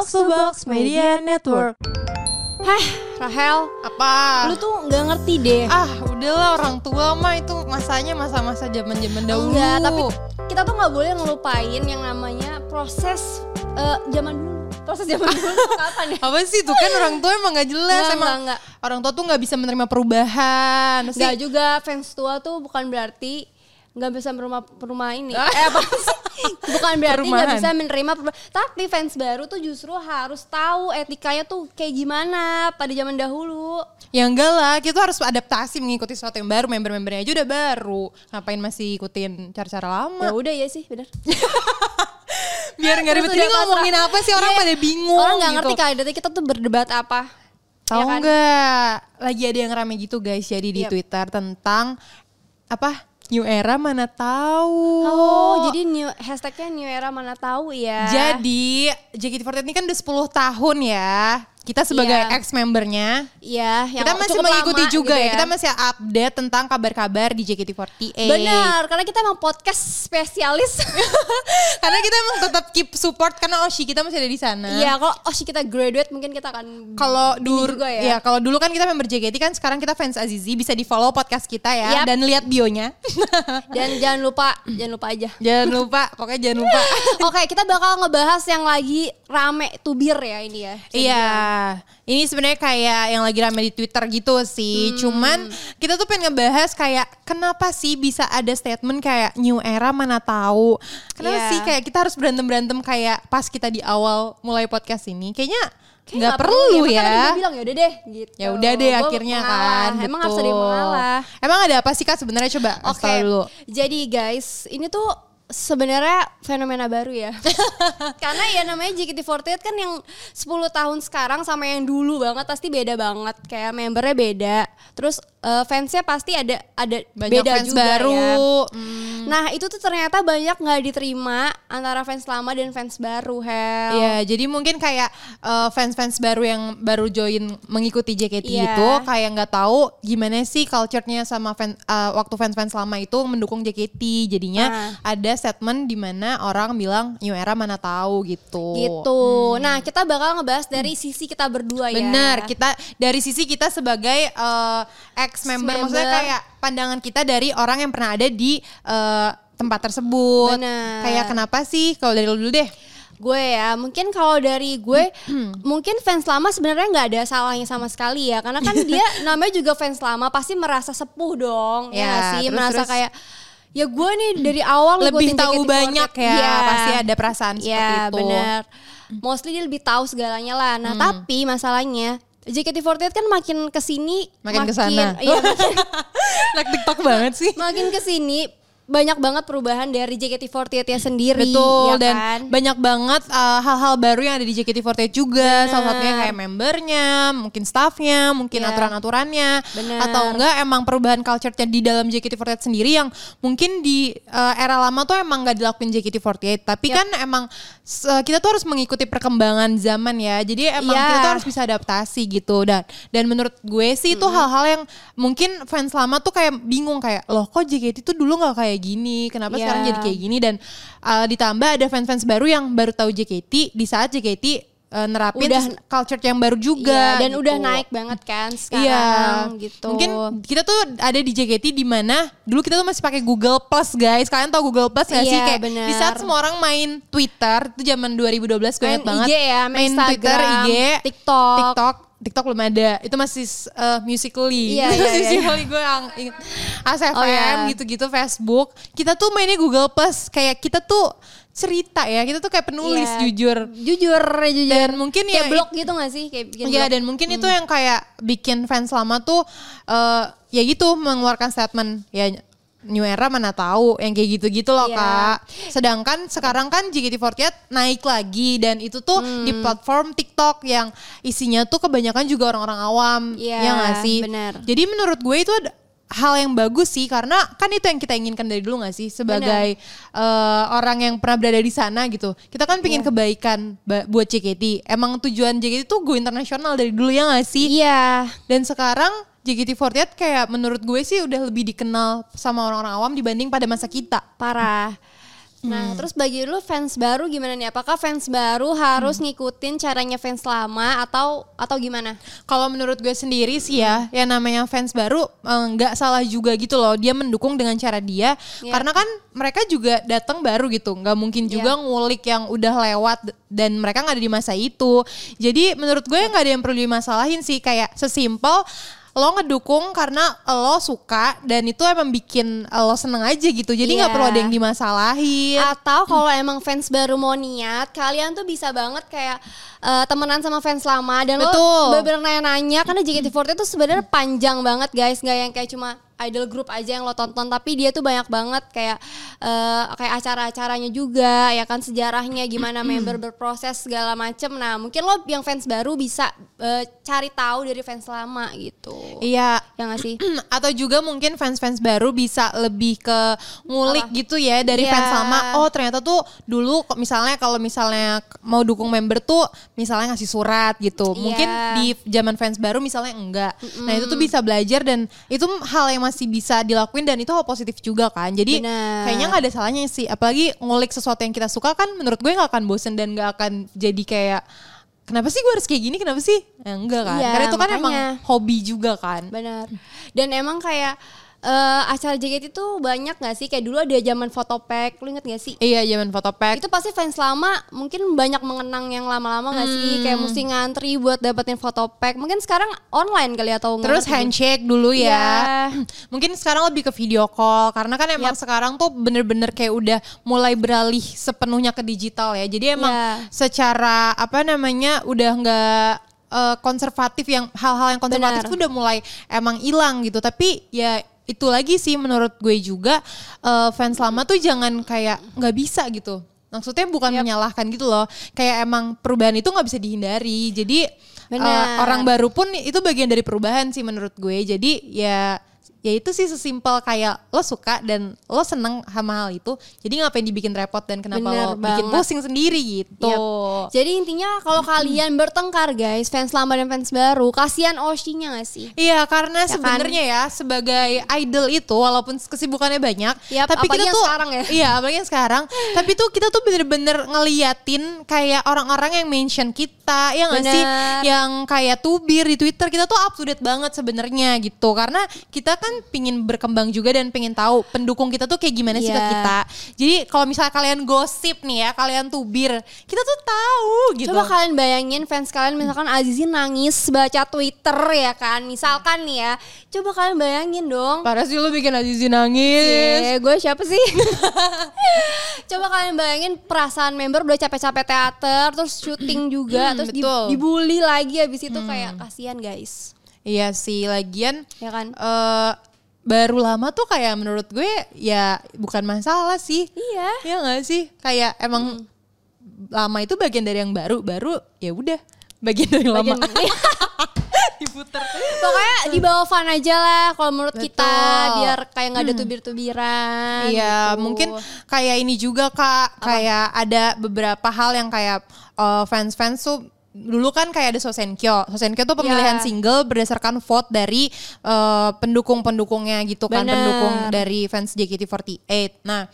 Box to Box Media Network. Heh, Rahel, Apa? lu tuh nggak ngerti deh. Ah, udahlah orang tua mah itu masanya masa-masa zaman-zaman dahulu. Enggak, tapi kita tuh nggak boleh ngelupain yang namanya proses eh, zaman dulu. Proses zaman dulu tuh kapan ya? apa sih itu kan orang tua emang gak jelas Enggak, emang enggak, enggak. orang tua tuh nggak bisa menerima perubahan Enggak juga fans tua tuh bukan berarti nggak bisa merumah perumah ini. eh apa sih? Bukan berarti nggak bisa menerima. Tapi fans baru tuh justru harus tahu etikanya tuh kayak gimana pada zaman dahulu. ya enggak lah kita harus adaptasi mengikuti sesuatu yang baru member-membernya aja udah baru ngapain masih ikutin cara-cara lama Ya udah ya sih, bener. biar nggak ribet ini ngomongin apa sih orang Iya, pada bingung Orang nggak gitu. ngerti kali kita tuh berdebat apa. Tahu Ya kan? nggak? Lagi ada yang rame gitu guys jadi di Yep. Twitter tentang apa? New era mana tahu. Oh, jadi new hashtagnya new era mana tahu ya. Jadi JKT48 ini kan udah 10 tahun ya. Kita sebagai Iya. ex-membernya Iya, yang kita masih mengikuti lama juga gitu ya. Kita masih update tentang kabar-kabar di JKT48. Benar, karena kita emang podcast spesialis. Karena kita emang tetap keep support karena Oshi kita masih ada di sana. Iya, kalau oh sih kita graduate mungkin kita akan Kalau dulu juga ya. ya, kalau dulu kan kita member JKT kan sekarang kita fans Azizi bisa di follow podcast kita ya Yap. dan lihat bionya. dan jangan lupa, jangan lupa aja. jangan lupa, pokoknya jangan lupa. Oke, kita bakal ngebahas yang lagi rame tubir ya ini ya. Iya, ini sebenarnya kayak yang lagi rame di Twitter gitu sih. Cuman kita tuh pengen ngebahas kayak kenapa sih bisa ada statement kayak new era mana tahu. Kenapa Iya. sih kayak kita harus berantem berantem kayak pas kita di awal mulai podcast ini. Kayaknya Kayak nggak perlu tadi ya. gue bilang ya udah deh gitu. Ya udah deh Gua akhirnya mengalah. kan. Emang harus ada yang mengalah. Emang ada apa sih kak sebenarnya coba tahu dulu. jadi guys, ini tuh sebenarnya fenomena baru ya. Karena ya namanya JKT48 kan yang 10 tahun sekarang sama yang dulu banget pasti beda banget. Kayak membernya beda. Terus eh, fansnya pasti ada ada Banyak beda fans juga baru. ya. Hmm. Nah itu tuh ternyata banyak nggak diterima antara fans lama dan fans baru Hel. Iya, jadi mungkin kayak eh, fans-fans baru yang baru join mengikuti JKT Iya. itu kayak nggak tahu gimana sih culture-nya sama fan, eh, waktu fans-fans lama itu mendukung JKT. Jadinya Ah. ada statement di mana orang bilang new era mana tahu gitu. Gitu. Nah kita bakal ngebahas dari sisi kita berdua ya. Benar, kita dari sisi kita sebagai eh, ex member maksudnya kayak pandangan kita dari orang yang pernah ada di eh, tempat tersebut. Benar. Kayak kenapa sih kalau dari lu dulu deh? gue ya mungkin kalau dari gue mungkin fans lama sebenarnya nggak ada salahnya sama sekali ya karena kan dia namanya juga fans lama pasti merasa sepuh dong ya, Ya, sih terus- merasa terus- kayak ya gue nih dari awal Lebih tahu JKT48. banyak ya, Iya. pasti ada perasaan seperti Iya, itu. benar mostly dia lebih tahu segalanya lah nah tapi masalahnya JKT48 kan makin ke sini Makin ke sana. iya, makin, banget sih. makin ke sini banyak banget perubahan dari JKT48 nya sendiri Betul ya dan kan? banyak banget uh, hal-hal baru yang ada di JKT48 juga. Salah satunya kayak membernya, mungkin staffnya, mungkin Iya. aturan-aturannya Bener. atau enggak emang perubahan culture-nya di dalam JKT48 sendiri yang mungkin di uh, era lama tuh emang nggak dilakuin JKT48. Tapi Yap. kan emang kita tuh harus mengikuti perkembangan zaman ya. Jadi emang Iya. kita tuh harus bisa adaptasi gitu dan dan menurut gue sih itu hal-hal yang mungkin fans lama tuh kayak bingung kayak loh kok JKT tuh dulu nggak kayak gini kenapa Iya. sekarang jadi kayak gini dan uh, ditambah ada fans-fans baru yang baru tahu JKT di saat JKT uh, nerapin Udah- culture yang baru juga Iya, dan gitu. udah naik banget kan sekarang Iya, gitu. Mungkin kita tuh ada di JKT di mana dulu kita tuh masih pakai Google Plus guys. Kalian tahu Google Plus gak sih? Iya, Kayak bener. di saat semua orang main Twitter itu zaman 2012 gue Main ingat banget. IG ya, main Twitter, Instagram, IG, TikTok. TikTok, TikTok belum ada. Itu masih uh, musically. Iya, iya, iya. musically gue yang inget. ASFM Oh, iya. gitu-gitu Facebook. Kita tuh mainnya Google Plus kayak kita tuh cerita ya. Kita tuh kayak penulis Iya. jujur. jujur jujur Dan mungkin kayak ya blog gitu gak sih kayak bikin Iya blog. dan mungkin itu yang kayak bikin fans lama tuh eh ya gitu mengeluarkan statement ya new era mana tahu yang kayak gitu-gitu loh Iya. kak. Sedangkan sekarang kan JKT48 naik lagi dan itu tuh Hmm. di platform TikTok yang isinya tuh kebanyakan juga orang-orang awam. Iya, ya nggak sih? benar. Jadi menurut gue itu ada hal yang bagus sih karena kan itu yang kita inginkan dari dulu gak sih? Sebagai eh, orang yang pernah berada di sana gitu. Kita kan Iya. pengen kebaikan ba- buat JKT emang tujuan JKT tuh go internasional dari dulu ya gak sih? Iya. Dan sekarang JKT48 kayak menurut gue sih udah lebih dikenal sama orang-orang awam dibanding pada masa kita. Parah Nah, terus bagi lu fans baru gimana nih? Apakah fans baru harus ngikutin caranya fans lama atau atau gimana? Kalau menurut gue sendiri sih ya, yang namanya fans baru eh, nggak salah juga gitu loh. Dia mendukung dengan cara dia, Iya. karena kan mereka juga datang baru gitu. Nggak mungkin juga Iya. ngulik yang udah lewat dan mereka nggak ada di masa itu. Jadi menurut gue nggak ada yang perlu dimasalahin sih. Kayak sesimpel lo ngedukung karena lo suka dan itu emang bikin lo seneng aja gitu. Jadi nggak Iya. perlu ada yang dimasalahin. Atau kalau emang fans baru mau niat, kalian tuh bisa banget kayak eh, temenan sama fans lama dan Betul. lo bener-bener nanya-nanya karena JKT48 itu sebenarnya panjang banget guys, nggak yang kayak cuma idol group aja yang lo tonton tapi dia tuh banyak banget kayak eh, kayak acara-acaranya juga ya kan sejarahnya gimana member berproses segala macem nah mungkin lo yang fans baru bisa eh, cari tahu dari fans lama gitu Iya, ya nggak sih atau juga mungkin fans-fans baru bisa lebih ke ngulik Apa? gitu ya dari Iya. fans lama. Oh ternyata tuh dulu misalnya kalau misalnya mau dukung member tuh misalnya ngasih surat gitu. Mungkin Iya. di zaman fans baru misalnya enggak. Nah itu tuh bisa belajar dan itu hal yang masih bisa dilakuin dan itu hal positif juga kan. Jadi Benar. kayaknya nggak ada salahnya sih. Apalagi ngulik sesuatu yang kita suka kan menurut gue nggak akan bosen dan nggak akan jadi kayak Kenapa sih gue harus kayak gini? Kenapa sih? Ya, enggak kan? Iya, Karena itu kan emang makanya. hobi juga kan. Benar. Dan emang kayak eh, acara JKT itu banyak gak sih? Kayak dulu ada zaman fotopack, lu inget gak sih? Iya zaman fotopack. Itu pasti fans lama mungkin banyak mengenang yang lama-lama gak sih? Kayak mesti ngantri buat dapetin fotopack. Mungkin sekarang online kali atau nggak Terus handshake dulu ya. Iya. Mungkin sekarang lebih ke video call karena kan emang sekarang tuh bener-bener kayak udah mulai beralih sepenuhnya ke digital ya. Jadi emang Iya. secara apa namanya udah nggak eh, konservatif yang hal-hal yang konservatif Benar. tuh udah mulai emang hilang gitu. Tapi ya itu lagi sih menurut gue juga eh, fans lama tuh jangan kayak nggak bisa gitu. Maksudnya bukan menyalahkan gitu loh. Kayak emang perubahan itu nggak bisa dihindari. Jadi Benar. orang baru pun itu bagian dari perubahan sih menurut gue. Jadi ya ya itu sih sesimpel kayak lo suka dan lo seneng sama hal itu. Jadi ngapain dibikin repot dan kenapa Bener lo bikin banget. pusing sendiri gitu. Yap. Jadi intinya kalau kalian bertengkar guys, fans lama dan fans baru, kasihan Oshinya gak sih? Iya karena kan? sebenarnya ya sebagai idol itu walaupun kesibukannya banyak, Yap, tapi kita yang tuh sekarang ya. iya apalagi yang sekarang, tapi tuh kita tuh bener-bener ngeliatin kayak orang-orang yang mention kita, ya nggak sih, yang kayak tubir di Twitter kita tuh up to date banget sebenarnya gitu, karena kita kan pingin berkembang juga dan pengen tahu pendukung kita tuh kayak gimana sih ke Iya. kita. Jadi kalau misalnya kalian gosip nih ya, kalian tubir, kita tuh tahu gitu. Coba kalian bayangin fans kalian misalkan Azizi nangis baca Twitter ya kan, misalkan nih ya. Coba kalian bayangin dong. Parah sih lu bikin Azizi nangis. Eh, gue siapa sih? Coba kalian bayangin perasaan member udah capek-capek teater, terus syuting juga, terus di- betul. dibully lagi habis itu kayak kasihan guys. Iya sih, lagian Ya kan? eh baru lama tuh kayak menurut gue ya bukan masalah sih. Iya. Iya gak sih? Kayak emang lama itu bagian dari yang baru, baru ya udah bagian dari yang lama. Bagian- Diputer. Pokoknya di bawah fun aja lah kalau menurut kita Betul. biar kayak nggak ada tubir-tubiran. Iya, gitu. mungkin kayak ini juga Kak, kayak ada beberapa hal yang kayak eh, fans-fans tuh dulu kan kayak ada Sosenkyo. Sosenkyo tuh pemilihan Iya. single berdasarkan vote dari eh, pendukung-pendukungnya gitu kan, Bener. pendukung dari fans JKT48. Nah,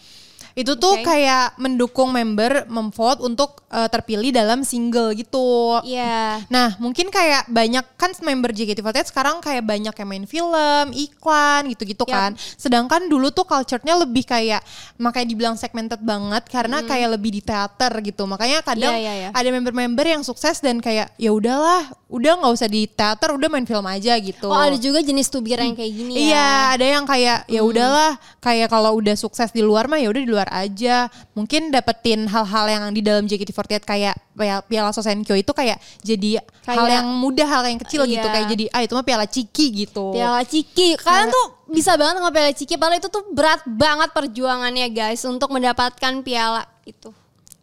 itu tuh Oke. kayak mendukung member memvote untuk eh, terpilih dalam single gitu. Iya. Nah mungkin kayak banyak kan member JKT48 sekarang kayak banyak yang main film, iklan gitu-gitu Yap. kan. Sedangkan dulu tuh culture-nya lebih kayak makanya dibilang segmented banget karena kayak lebih di teater gitu. Makanya kadang Hmm. Iya, iya, iya. ada member-member yang sukses dan kayak ya udahlah, udah nggak usah di teater, udah main film aja gitu. Oh ada juga jenis tubir yang kayak gini ya. Iya, ada yang kayak ya udahlah, kayak kalau udah sukses di luar mah ya udah di luar aja. Mungkin dapetin hal-hal yang di dalam JKT48 kayak Piala- Sosenkyo itu kayak jadi hal Kayak- yang mudah, hal yang kecil gitu Iya. kayak jadi ah itu mah Piala Ciki gitu. Piala Ciki. Kalian tuh bisa banget nggak Piala Ciki padahal itu tuh berat banget perjuangannya guys untuk mendapatkan piala itu.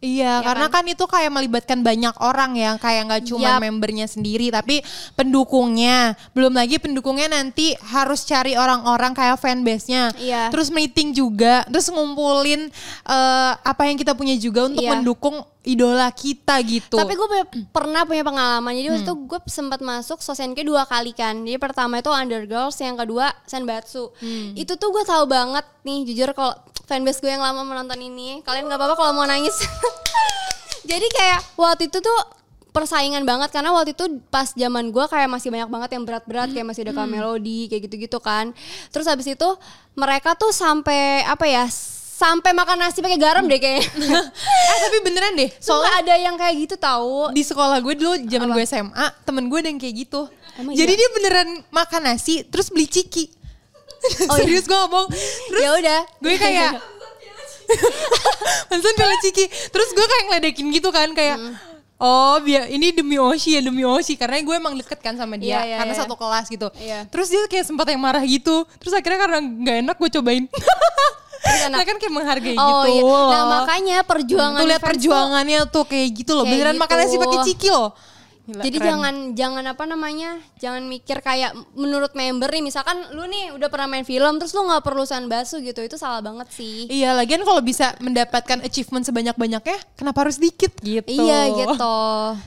Iya, Ya karena kan? itu kayak melibatkan banyak orang ya, kayak nggak cuma Yap. membernya sendiri, tapi pendukungnya. Belum lagi pendukungnya nanti harus cari orang-orang kayak fanbase-nya. Iya. Terus meeting juga, terus ngumpulin eh, apa yang kita punya juga untuk Iya. mendukung idola kita gitu. Tapi gue pernah punya pengalaman. Jadi waktu itu gue sempat masuk Sosenke dua kali kan. Jadi pertama itu Undergirls, yang kedua Senbatsu. Itu tuh gue tahu banget nih jujur kalau fanbase gue yang lama menonton ini. Kalian nggak apa-apa kalau mau nangis. Jadi kayak waktu itu tuh persaingan banget karena waktu itu pas zaman gue kayak masih banyak banget yang berat-berat kayak masih ada Kak melodi kayak gitu-gitu kan. Terus habis itu mereka tuh sampai apa ya? Sampai makan nasi pakai garam deh kayaknya. eh tapi beneran deh, Soalnya soalnya ada yang kayak gitu tahu. di sekolah gue dulu zaman gue SMA, temen gue ada yang kayak gitu. Emang Jadi iya? dia beneran makan nasi terus beli ciki. Oh, iya. Serius gue ngomong. Terus Ya udah. gue kayak Mansan pila ciki. Terus gue kayak ngeledekin gitu kan kayak Oh biar ini demi Oshi ya demi Oshi karena gue emang deket kan sama dia Iya, iya, karena iya. satu kelas gitu. Iya. Terus dia kayak sempat yang marah gitu. Terus akhirnya karena nggak enak gue cobain. enak. Nah kan kayak menghargai Oh gitu. iya. Nah makanya perjuangan Tuh lihat perjuangannya tuh kayak gitu loh. Kayak Beneran makan nasi gitu. pakai ciki loh. Gila, Jadi keren. jangan jangan apa namanya jangan mikir kayak menurut member nih misalkan lu nih udah pernah main film terus lu nggak perlu sanbasu gitu itu salah banget sih. Iya, lagian kalau bisa mendapatkan achievement sebanyak-banyaknya, kenapa harus dikit gitu? Iya gitu.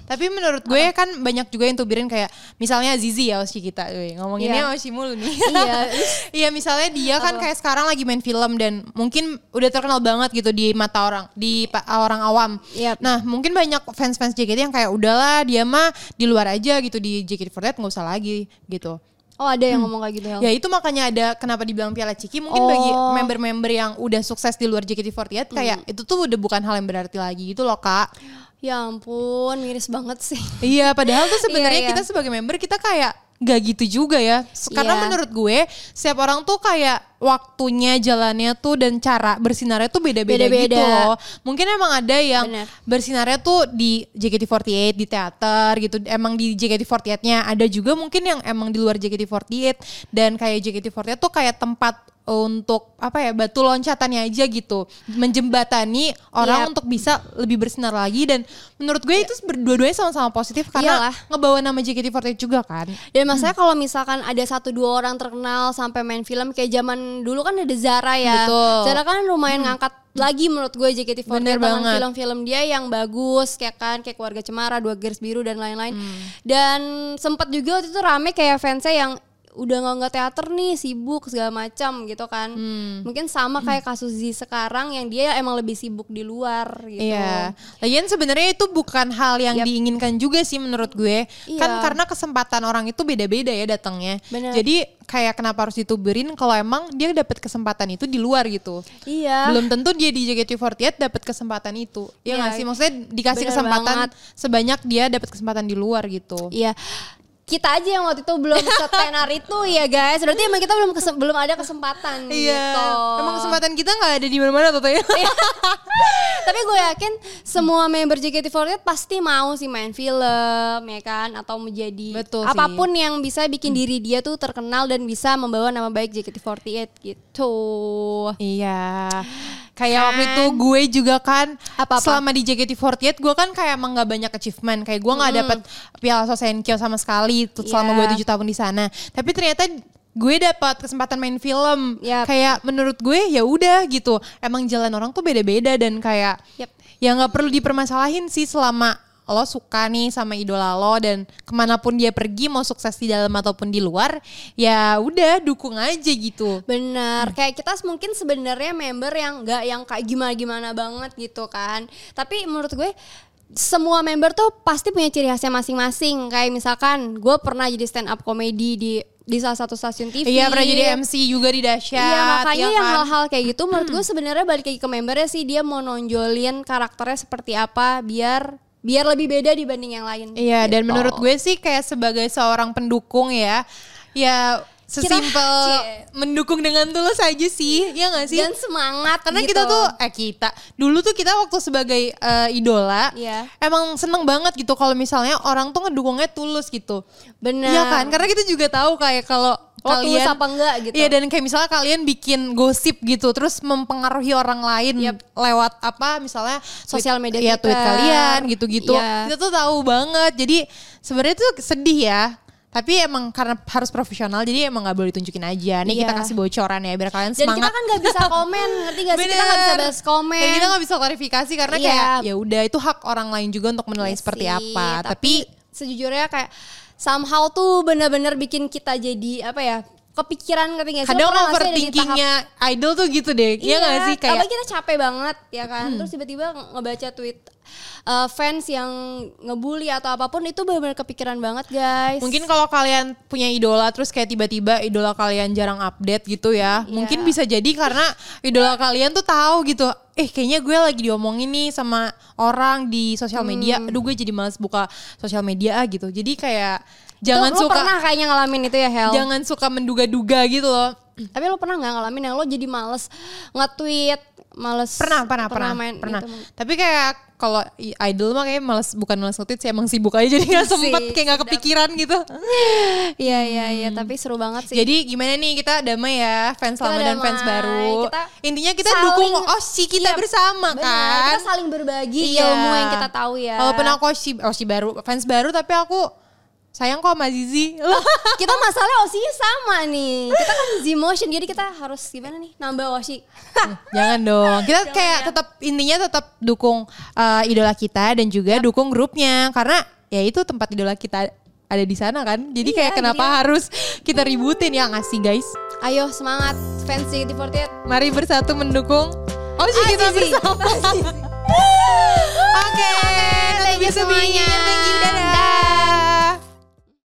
Tapi menurut gue kan banyak juga yang tubirin kayak misalnya Zizi ya Oshi kita, Wih, ngomonginnya Iya. Oshi mulu nih. Iya. Iya misalnya dia kan kayak sekarang lagi main film dan mungkin udah terkenal banget gitu di mata orang, di orang awam. Yap. Nah mungkin banyak fans-fans JKT yang kayak udahlah dia mah di luar aja gitu di JKT48 nggak usah lagi gitu. Oh ada yang ngomong kayak gitu Hel. Ya itu makanya ada kenapa dibilang Piala Ciki mungkin Oh. bagi member-member yang udah sukses di luar JKT48 kayak itu tuh udah bukan hal yang berarti lagi gitu loh kak. Ya ampun miris banget sih. Iya padahal tuh sebenarnya Iya, iya. kita sebagai member kita kayak gak gitu juga ya. Karena Iya. menurut gue setiap orang tuh kayak waktunya jalannya tuh dan cara bersinarnya tuh beda-beda gitu loh. Mungkin emang ada yang Bener. bersinarnya tuh di JKT48 di teater gitu. Emang di JKT48-nya ada juga mungkin yang emang di luar JKT48 dan kayak JKT48 tuh kayak tempat untuk apa ya batu loncatannya aja gitu menjembatani orang Yap. untuk bisa lebih bersinar lagi dan menurut gue itu berdua-duanya sama-sama positif karena Iyalah. ngebawa nama JKT48 juga kan Dan maksudnya kalau misalkan ada satu dua orang terkenal sampai main film kayak zaman dulu kan ada Zara ya. Betul. Zara kan lumayan ngangkat lagi menurut gue JKT48 Bener dengan film-film dia yang bagus kayak kan kayak keluarga cemara, dua garis biru dan lain-lain. Dan sempat juga waktu itu rame kayak fansnya yang udah nggak nggak teater nih sibuk segala macam gitu kan mungkin sama kayak kasus Z sekarang yang dia emang lebih sibuk di luar gitu Iya. Lagian sebenarnya itu bukan hal yang Yap. diinginkan juga sih menurut gue. Kan Iya. karena kesempatan orang itu beda-beda ya datangnya. Bener. Jadi kayak kenapa harus dituberin kalau emang dia dapat kesempatan itu di luar gitu. iya Belum tentu dia di JKT48 dapat kesempatan itu. Iya. nggak sih? Maksudnya dikasih Bener kesempatan banget. sebanyak dia dapat kesempatan di luar gitu. Iya. Kita aja yang waktu itu belum setenar itu ya guys. Berarti emang kita belum kesem- belum ada kesempatan Iya. gitu. Emang kesempatan kita nggak ada di mana-mana tuh ya. Tapi gue yakin semua member JKT48 pasti mau sih main film ya kan atau menjadi Betul sih. apa pun yang bisa bikin diri dia tuh terkenal dan bisa membawa nama baik JKT48 gitu. Iya. Kayak waktu Kan? itu gue juga kan Apa-apa? selama di JKT48 gue kan kayak emang nggak banyak achievement. Kayak gue nggak dapet Piala Sosenkyo sama sekali tuh selama Iya. gue tujuh tahun di sana. Tapi ternyata gue dapat kesempatan main film. Yap. Kayak menurut gue ya udah gitu. Emang jalan orang tuh beda-beda dan kayak Yap. ya nggak perlu dipermasalahin sih selama lo suka nih sama idola lo dan ke mana pun dia pergi mau sukses di dalam ataupun di luar ya udah dukung aja gitu Benar, kayak kita mungkin sebenarnya member yang nggak yang kayak gimana-gimana banget gitu kan. Tapi menurut gue semua member tuh pasti punya ciri khasnya masing-masing. Kayak misalkan gue pernah jadi stand up comedy di di salah satu stasiun TV. Iya pernah jadi MC juga di Dasyat. Iya makanya ya yang kan? hal-hal kayak gitu menurut gue sebenarnya balik lagi ke membernya sih dia mau nonjolin karakternya seperti apa biar biar lebih beda dibanding yang lain. Iya dan Gitu. menurut gue sih kayak sebagai seorang pendukung ya, ya sesimpel mendukung dengan tulus aja sih, ya gak sih? dan semangat Karena gitu. kita tuh, eh kita, dulu tuh kita waktu sebagai eh, idola, Iya. emang seneng banget gitu kalau misalnya orang tuh ngedukungnya tulus gitu. benar. Iya kan? Karena kita juga tahu kayak kalau Oh, kalian apa enggak gitu. Iya dan kayak misalnya kalian bikin gosip gitu terus mempengaruhi orang lain Yap. lewat apa misalnya Sosial media ya, kita. tweet kalian gitu-gitu. Iya. Kita tuh tahu banget. Jadi sebenarnya tuh sedih ya. Tapi emang karena harus profesional jadi emang nggak boleh ditunjukin aja. Nih kita Iya. kasih bocoran ya biar kalian Dan kita semangat. kan nggak bisa komen, ngerti gak sih? Kita nggak bisa Bener. balas komen. Dan kita nggak bisa klarifikasi karena Iya. kayak ya udah itu hak orang lain juga untuk menilai Iya seperti sih, apa. Tapi, sejujurnya kayak somehow tuh bener-bener bikin kita jadi apa ya? Kepikiran ngerti gak sih? Kadang overthinkingnya idol tuh gitu deh. Iya nggak sih kayak Hmm. apalagi kita capek banget ya kan. Terus tiba-tiba ngebaca tweet uh, fans yang ngebully atau apa pun itu benar-benar kepikiran banget guys. Mungkin kalau kalian punya idola terus kayak tiba-tiba idola kalian jarang update gitu ya. Iya. Mungkin bisa jadi karena idola kalian tuh tahu gitu. Eh kayaknya gue lagi diomongin nih sama orang di sosial media. Hmm. Aduh gue jadi males buka sosial media ah gitu. Jadi kayak jangan Tuh, lo suka pernah kayaknya ngalamin itu ya Hel. jangan suka menduga-duga gitu loh. Tapi lo pernah nggak ngalamin yang lo jadi males nge-tweet, males Pernah, pernah, pernah, main pernah. itu. Tapi kayak kalau idol mah kayak males bukan males nge-tweet sih emang sibuk aja jadi nggak sempet kayak nggak kepikiran gitu. Iya iya iya, tapi seru banget sih. Jadi gimana nih kita damai ya fans Kita lama dan fans baru. Kita Intinya kita saling- dukung Oshi kita Iya, bersama Benar, kan. Kita saling berbagi Iya. ilmu yang kita tahu ya. Walaupun aku Oshi, Oshi baru fans baru tapi aku sayang kok sama Zizi. Loh, kita masalahnya osinya sama nih. Kita kan Z motion jadi kita harus gimana nih nambah osi. Hmm, jangan dong. Kita Jangan kayak ya. tetap intinya tetap dukung uh, idola kita dan juga yep. dukung grupnya karena ya itu tempat idola kita ada di sana kan. Jadi iya, kayak kenapa jadi... Ya. harus kita ributin ya ngasih guys? Ayo semangat fans City 48. Mari bersatu mendukung Osi kita Zizi. bersama. Oke, okay, okay, thank you ya. semuanya. Thank you, dadah. dadah.